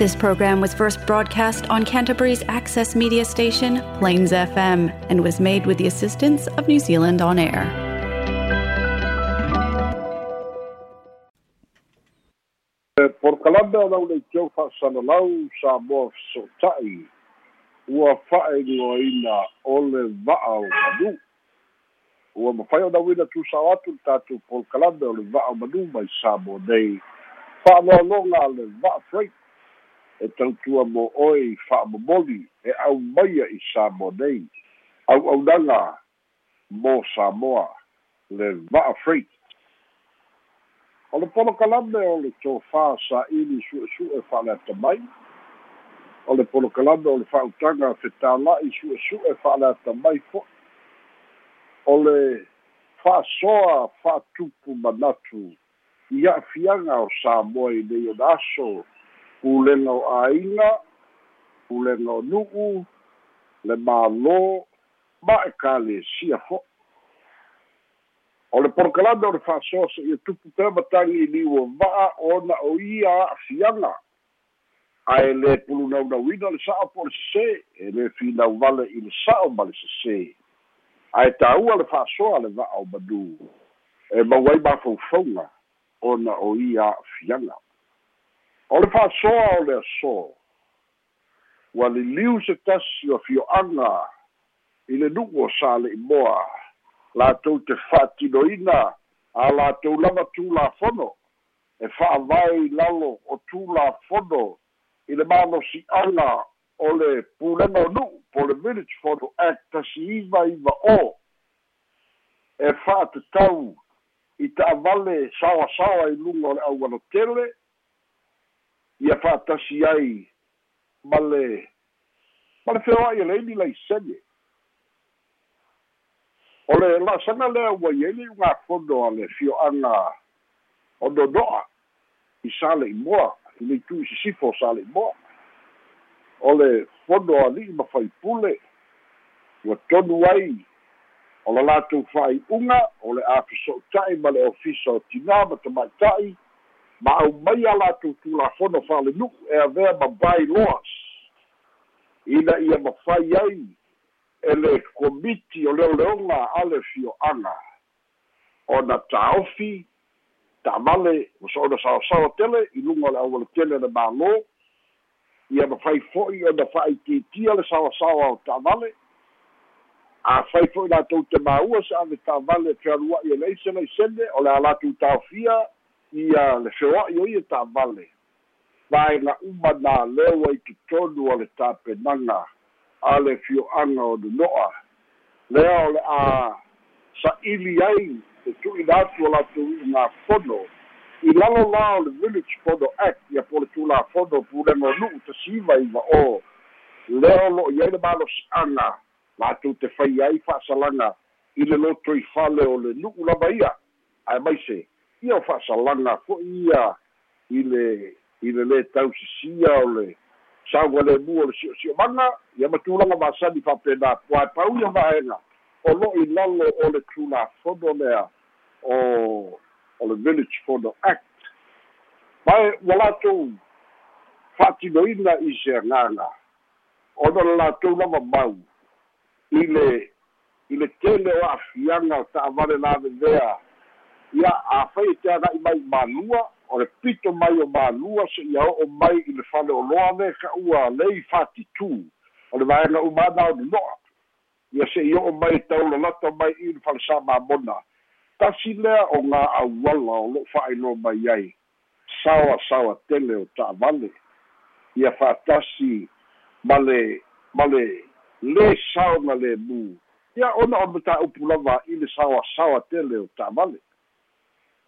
This program was first broadcast on Canterbury's access media station, Plains FM, and was made with the assistance of New Zealand On Air. por kalame o lau nei tau fa'asalalau sa moa feso'ota'i ua fa'aigoaina o le va'a o manu. Ua mafai o nauina tusao atu le tatou polokalame o le va'a o manu mai sa mo nei. Fa'aloaloga a le va'a freight e tautua mo oe fa'amomoli e au maia i sa mo nei au'aunaga mo samoa le va'a freight. O le polokalame o le tofā sa'ili su'esu'e fa'aleata mai. O le polokalame o le fa'autaga fetāla'i su'esu'e fa'aleata mai fo'i o le fa'asoa fa'atupu manatu i a'afiaga o samoa i nei ona aso pulega o āiga pulega o nu'u le mālō ma e kalesia fo'i o le polokalame o le fa'asoa se'ia tupu pea matagi i liua va'a ona o ia a'afiaga ae lē pulunaunauina le sa'o po le sesē e lē finau vale i le sa'o ma le sesē. Ae tāua le fa'asoa le va'a o manū e mauai mafaufauga ona o ia a'afiaga o le fa'asoa o le aso ua liliu se tasi o fio'aga i le nu'u o sa le'i moa. Latou te fa'atinoina a latou lava tulafono e fa'avae lalo o tulafono i le malosi'aga o le pulega o nu'u po le village photo act tasi iva iva o. E fa'atatau i ta'avale saoasaoa i luga o le aualotele ia fa'atasi ai ma le ma le feoa'i e leini laisege o le la'asaga lea ua iai le ugafono a le fio'aga o nono'a i sa le'imoa i le itu i sisifo o sa le'imoa o le fono ali'i ma faipule ua tonu ai o le latou fa'ai'uga o le afiso'uta'i ma le ofisa o tinā ma tamaita'i ma aumaia latou tulafono fa'alenu'u e avea ma bailoas. Ina ia mafai ai e le komiti o leoleoga a le fio'aga ona tāofi ta'avale ma so ona saosaoa tele i luga o le auale tele le mālō. Ia mafai fo'i ona fa'aitiitia le saosaoa o ta'avale afai fo'i latou te māua se ave ta'avale fealua'i e leise laisene o le a latou taofia ia le feoa'i o ia ta'avale vaega uma na leu ai totonu o le tapenaga a le fio'aga o nono'a lea o le a sa'ili ai e tu'ina atu o latou i'ugafono i lalo la o le village fono act ia po le tulafono pulega o nu'u tasiva iva o. Lea o lo'o i ai le malosi'aga latou te fai ai fa'asalaga i le loto i fale o le nu'u lava ia. Ae maise ia fa'asalaga fo'i ia i le i le lē tausisia o le sauga lemu o le si'osi'omaga ia matulaga masani fa'apena puae pau ia vaega o lo'i lalo o le tulafono lea o o le village fono act. Mae ua latou fa'atinoina i se agaga. Ona le latou lava mau i le i le tele o a'afiaga ta'avale lavevea ia afai e teaga'i mai malua o le pito mai o malua se'ia o'o mai i le fale oloa le ka'ua lei fa'atitū o le vaega umana o nono'a ia se'i o'o mai taulalata mai i le fale sa mamona tasi lea o gā auala o lo'o fa'ailoa mai ai. Saoa saoa tele o ta'avale ia fa'atasi ma le ma le lē saoga lemu ia ona o mataupu lava i le saoasaoa tele o ta'avale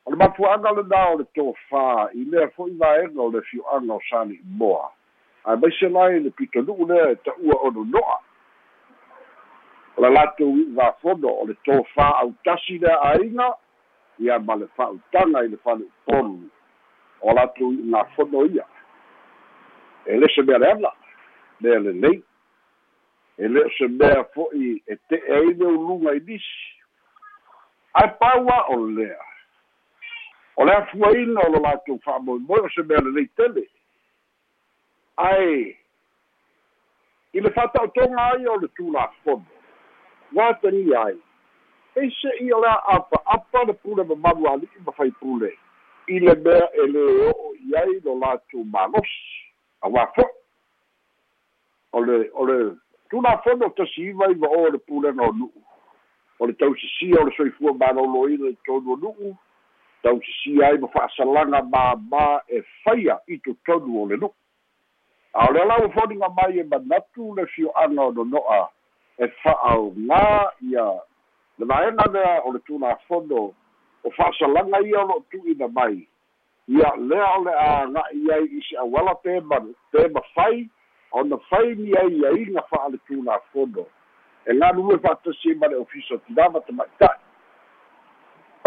o le mapuaga lenā o le tofā i lea fo'i vaega o le fio'aga o sali moa. Ae maise lai le pitonu'u lea e ta'ua o nono'a o le latou i'ugafono o le tofā autasi le a'aiga ia ma le fa'autaga i le fale'upolu o latou i'ugafono ia. E lese mea le ala mea lelei e le o se mea fo'i e te'e ai le uluga i nisi. Ae paua o lea o le afuaina o lo latou fa'amoemoe o se mea lelei tele ae i le fa'ata'otoga ai o le tulafono ua ai e se'i o le a'apa'apa le pule mamalu ali'i ma faipule i le mea e lē o'o i ai lo latou malosi auā fo'i o le o le tulafono tasiiva i va'o le pulega o nu'u o le tausisia o le soifua malōlōina i tonu o nu'u tausisia ai ma fa'asalaga māmā e faia i totonu o le nu'u a o le alau foniga mai e manatu le fio'aga o nono'a e fa'aogā ia. Le vaega lea o le tulafono o fa'asalaga ia o lo'o tu'ina mai. Ia lea o le aga'i ai i se auala pema pema fai ona faili ai iaiga fa'ale tulafono e galu e fa'atasi ma le ofiso tilava tama'ita'i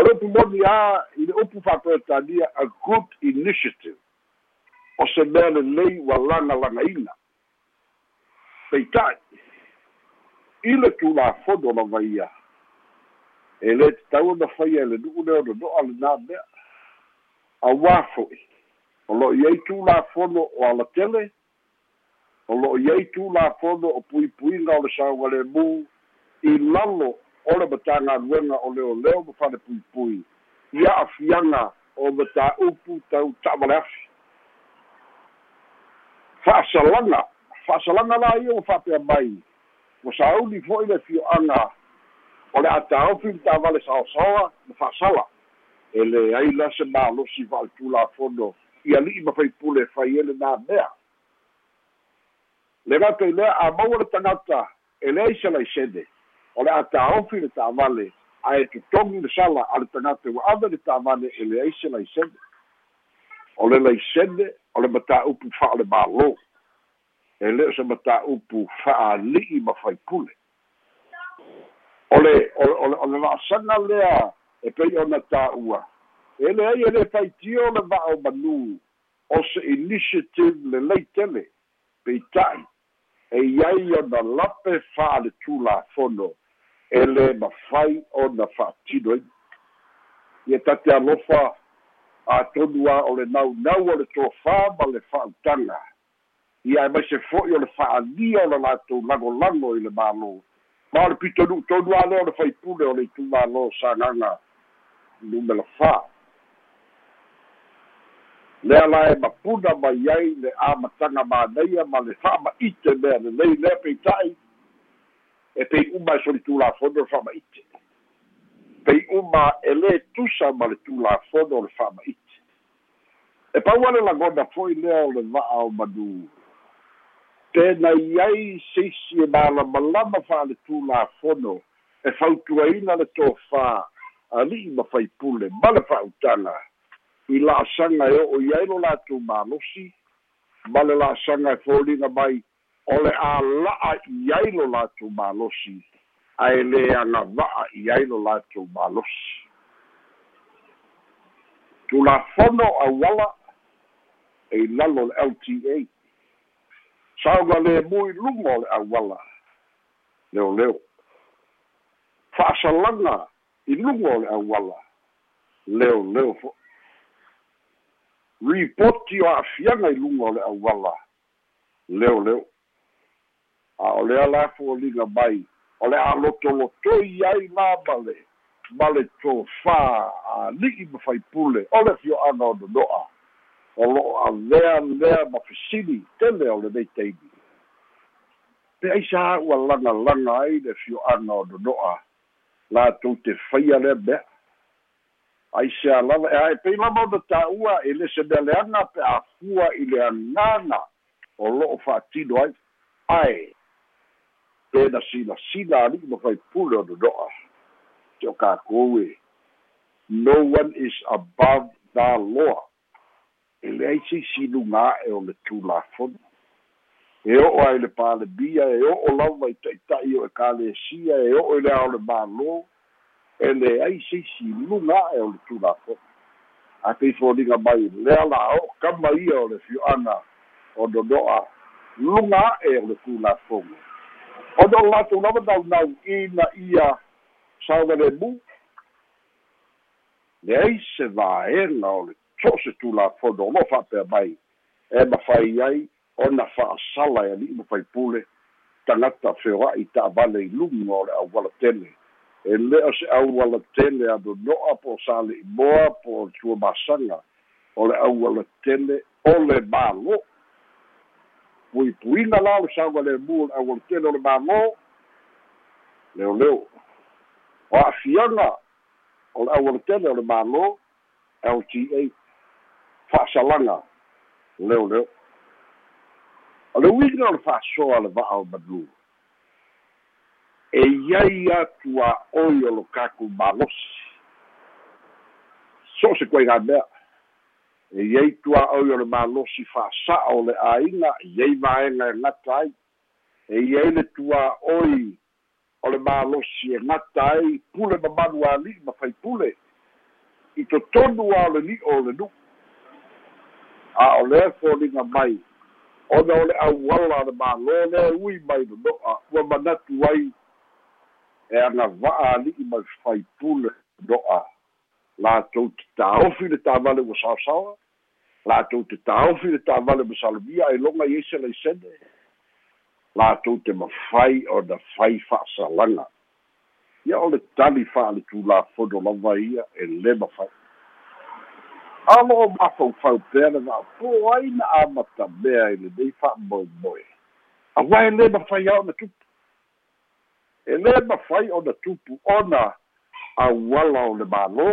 upu moni a i le upu fa'apeletania a good initiative o se mea lelei ua lagalagaina peita'i i le tulafono lava ia e lē tatau ona faia e le nu'u le onono'a lenā mea auā fo'i o lo'o i ai tulafono o alatele o lo'o i ai tulafono o puipuiga o le sauga i lalo o le matagaluega o leoleo ma fale puipui i a'afiaga o matā'upu tau ta'amaleafi fa'asalaga fa'asalaga la ia ua fa'apea mai. Ua sauli fo'i le fio'aga o le ataofi le ta'avale saosaoa ma fa'asala e leai la se malosi fa'aletulafono ia li'i ma faipule fai ele nā mea. Le gata i lea a maua le tagata e lea i se laisene o le a tāofi le ta'avale ae totogi le sala a le tagata ua ave le ta'avale e leai se laisene o le laisene o le matāupu fa'a le mālō e lē o se matāupu fa'ali'i ma faipule o le o le la'asaga lea e pei ona tā'ua e leai e lē faitio le va'o manū o se initiative le leitele peita'i e iai ona lape fa'ale tulafono e lē mafai ona fa'atino ai ia tate alofa atonu a o le naunau o le tofā ma le fa'autaga ia e maise fo'i o le fa'alia o le latou lagolago i le mālō. Ma o le pitonu'u tonu a lea o le faipule o le itumālō sagaga numela fā lea la e mapuna mai ai le amataga manaia ma le fa'ama'ite mea lelei lea peita'i e pei uma e soli tulafono le fa'ama'ite pei uma e lē tusa ma le tulafono o le fa'ama'ite e paua le lagona fo'i lea o le va'a o manū pena i ai seisi e malamalama fa'ale tulafono e fautuaina le tofā ali'i ma faipule ma le fa'autaga i la'asaga e o'o i ai lo latou malosi ma le la'asaga e foliga mai o le āla'a i ai lo latou malosi ae lē agava'a i ai lo latou malosi tulafono auala e lalo le lta sauga lemu i luga o le auala leoleo fa'asalaga i luga o le auala leoleo fo'i ripoti o a'afiaga i luga o le auala leoleo a o lea la foliga mai o le a'alotolotoi ai la ma le ma le tofā ali'i ma faipule o le fio'aga o nono'a o lo'o avea lea ma fesili tele o lenei taimi pe ai sa lagalaga ai le fio'aga o nono'a latou te faia lea mea. Ai se alava e ae pei lava ona tā'ua e le se mea leaga pe afua i le agaga o lo'o fa'atino ai ae pena silasila ali'i ma faipule o nono'a te o kākou e no one is above the law. E leai seisiluga a'e o le tulafono e o'o ai le palemia e o'o lava i ta'ita'i o e kalesia e o'o i le ao le mālō e leai seisiluga a'e o le tulafono a pei mai lea la'o kama ia o le fio'aga o nono'a luga a'e o le tulafono o latou lava naunau'ina ia sauga lemu leai se vaega o le so se tulafono o lo fa'apea mai e mafai ai ona fa'asala e ali'i ma faipule tagata feoa'i ta'avale i luga o le auala tele e lē o se auala tele anono'a po o sa le'i moa po o tua masaga o le auala tele o le mālō puipuina la o sauga lemu o le auala tele o le mālō leoleo o a'afiaga o le auala tele o le mālō lta fa'asalaga leoleo o le uiga o le fa'asoa le va'a o manu. E iai atu a'oi o lo kaku malosi so se kuaiga mea e iai tua'oi o le malosi fa'asa'a o le āiga iai vaega e gata ai. E iai le tua'oi o le malosi e gata ai pule mamalu ali'i ma faipule i totonu a o le li'o o le nu'u a o lea foliga mai. Ona o le auala le mālō lea ui mai nono'a ua manatu ai e agava'a ali'i mai faipule no'a latou te tāofi le tāvale ua saosaoa. Latou te tāofi le tāvale ma salomia e loga i ese leisene latou te mafai ona fai fa'asalaga ia o le tali fa'aletulafono lava ia e lē mafai alo mafaufau pea le va'apo ai na amata mea i lenei fa'amoemoe auā e lē mafai a ona tupu. E lē mafai ona tupu ona auala o le mālō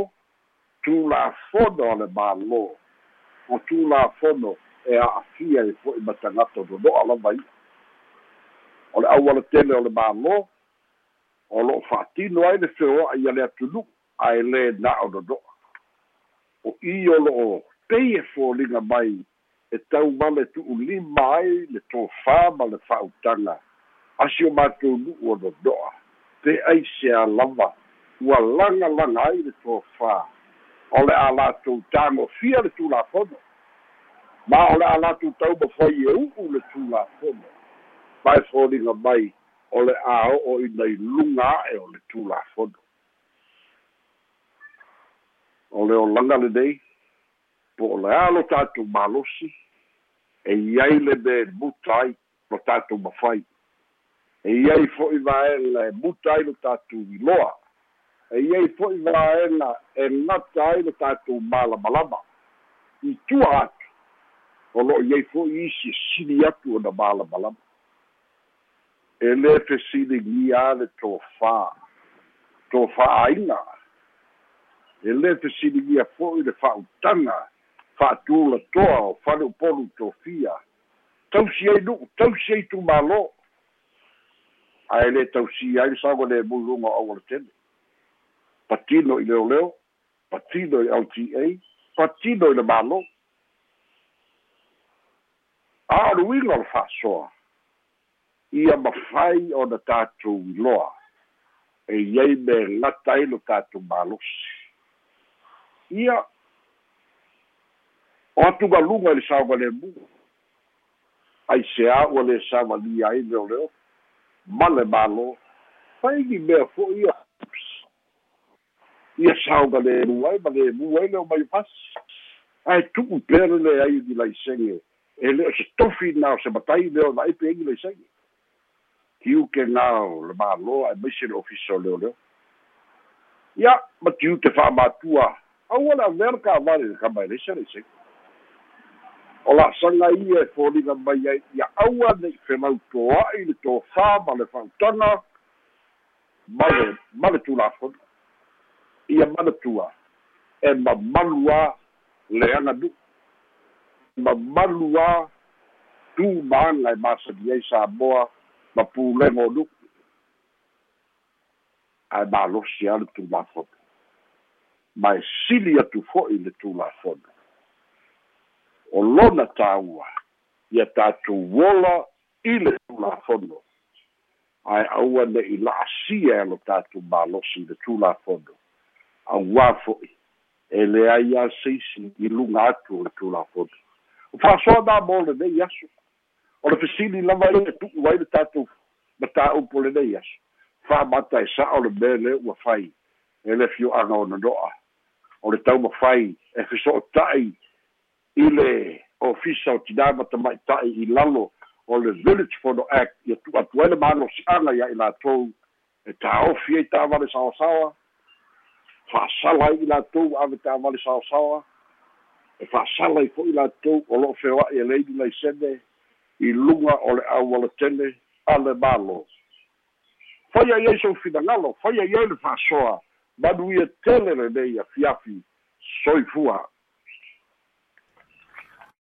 tulafono o le mālō. O tulafono e a'afia i fo'i ma tagata nono'a lava ia o le auala tele o le mālō o lo'o fa'atino ai le feoa'a ia le atunu'u ae lē na o nono'a o i o lo'o pei e foliga mai e tau male tu'ulima ai le tofā ma le fa'autaga asi o matou nu'u o nono'a pe ai se a lava ua lagalaga ai le tofā o le a latou tagofia le tulafono ma o le a latou taumafai e u'u le tulafono ma e foliga mai o le a o'o inai luga a'e o le tulafono o le olaga lenei po o le a lo tatou malosi e iai le me muta ai lo tatou mafai e iai fo'i vaega e muta ai lo tatou iloa e iai fo'i vaega e gata ai lo tatou malamalama i tua atu o lo'o iai fo'i isi e sili atu ona malamalama e lē fesiligia le tofā tofā'aiga e lē fesiligia fo'i le fa'autaga fa'atulatoa o fale upolu tofia tausi ai nu'u tausi ai tumālō ae lē tausi ai le sauga le muluga o aua le tele patino i leoleo patino i lta patino i le mālō a o le fa'asoa ia mafai ona tatou iloa e iai me gata ai lo tatou malosi. Ia o atugaluga i le saoga lemu ai se a ua le savalia ai leoleo ma le malo. Faigi mea fo'i ia ia saoga lemu ai ma lemu ai leo mai pasi ae tu'u pea lele ai i laisege e le o se tofi na o se matai leo na ai pe egi laisege tiu ke ngā o le malo ai maise le ofisa o leo leo. Ia ma tiu te whaamatua aua le avea ka avale le kama elesa le sega o la'asaga ia e foliga mai ai ia aua nei felautoa'i le tofā ma le fa'autaga ma le ma le tulafono ia manatua. E mamalu a le aganu'u mamalu a tumaaga e masali ai samoa ma pulega o nu'u ae malosi a le tulafono ma e sili atu fo'i le tulafono o lona tāua ia tatou ola i le tulafono ae aua ne'i la'asia e lo tatou malosi le tulafono auā fo'i e leai ia seisi i luga atu o le tulafono o fa'asoana mo lenei aso o le fesili lava ia e tu'u ai le tatou mataupu lenei aso fa'amata e sa'a o le mea lea ua fai e le fio'aga o nono'a o le taumafai e feso'ota'i i le ofisa o tinā matamaʻitaʻi i lalo o le village the act ia tu'atu ai le malosi'aga ia i latou e tāofi ai ta'avale saosaoa fa'asala ai i latou ave ta'avale saosaoa e fa'asala ai fo'i latou o lo'o feoa'i e leili sene i luga o le aualatele a le malo faia i ai sou finagalo faia i ai le fa'asoa manuia tele lenei afiafi soifua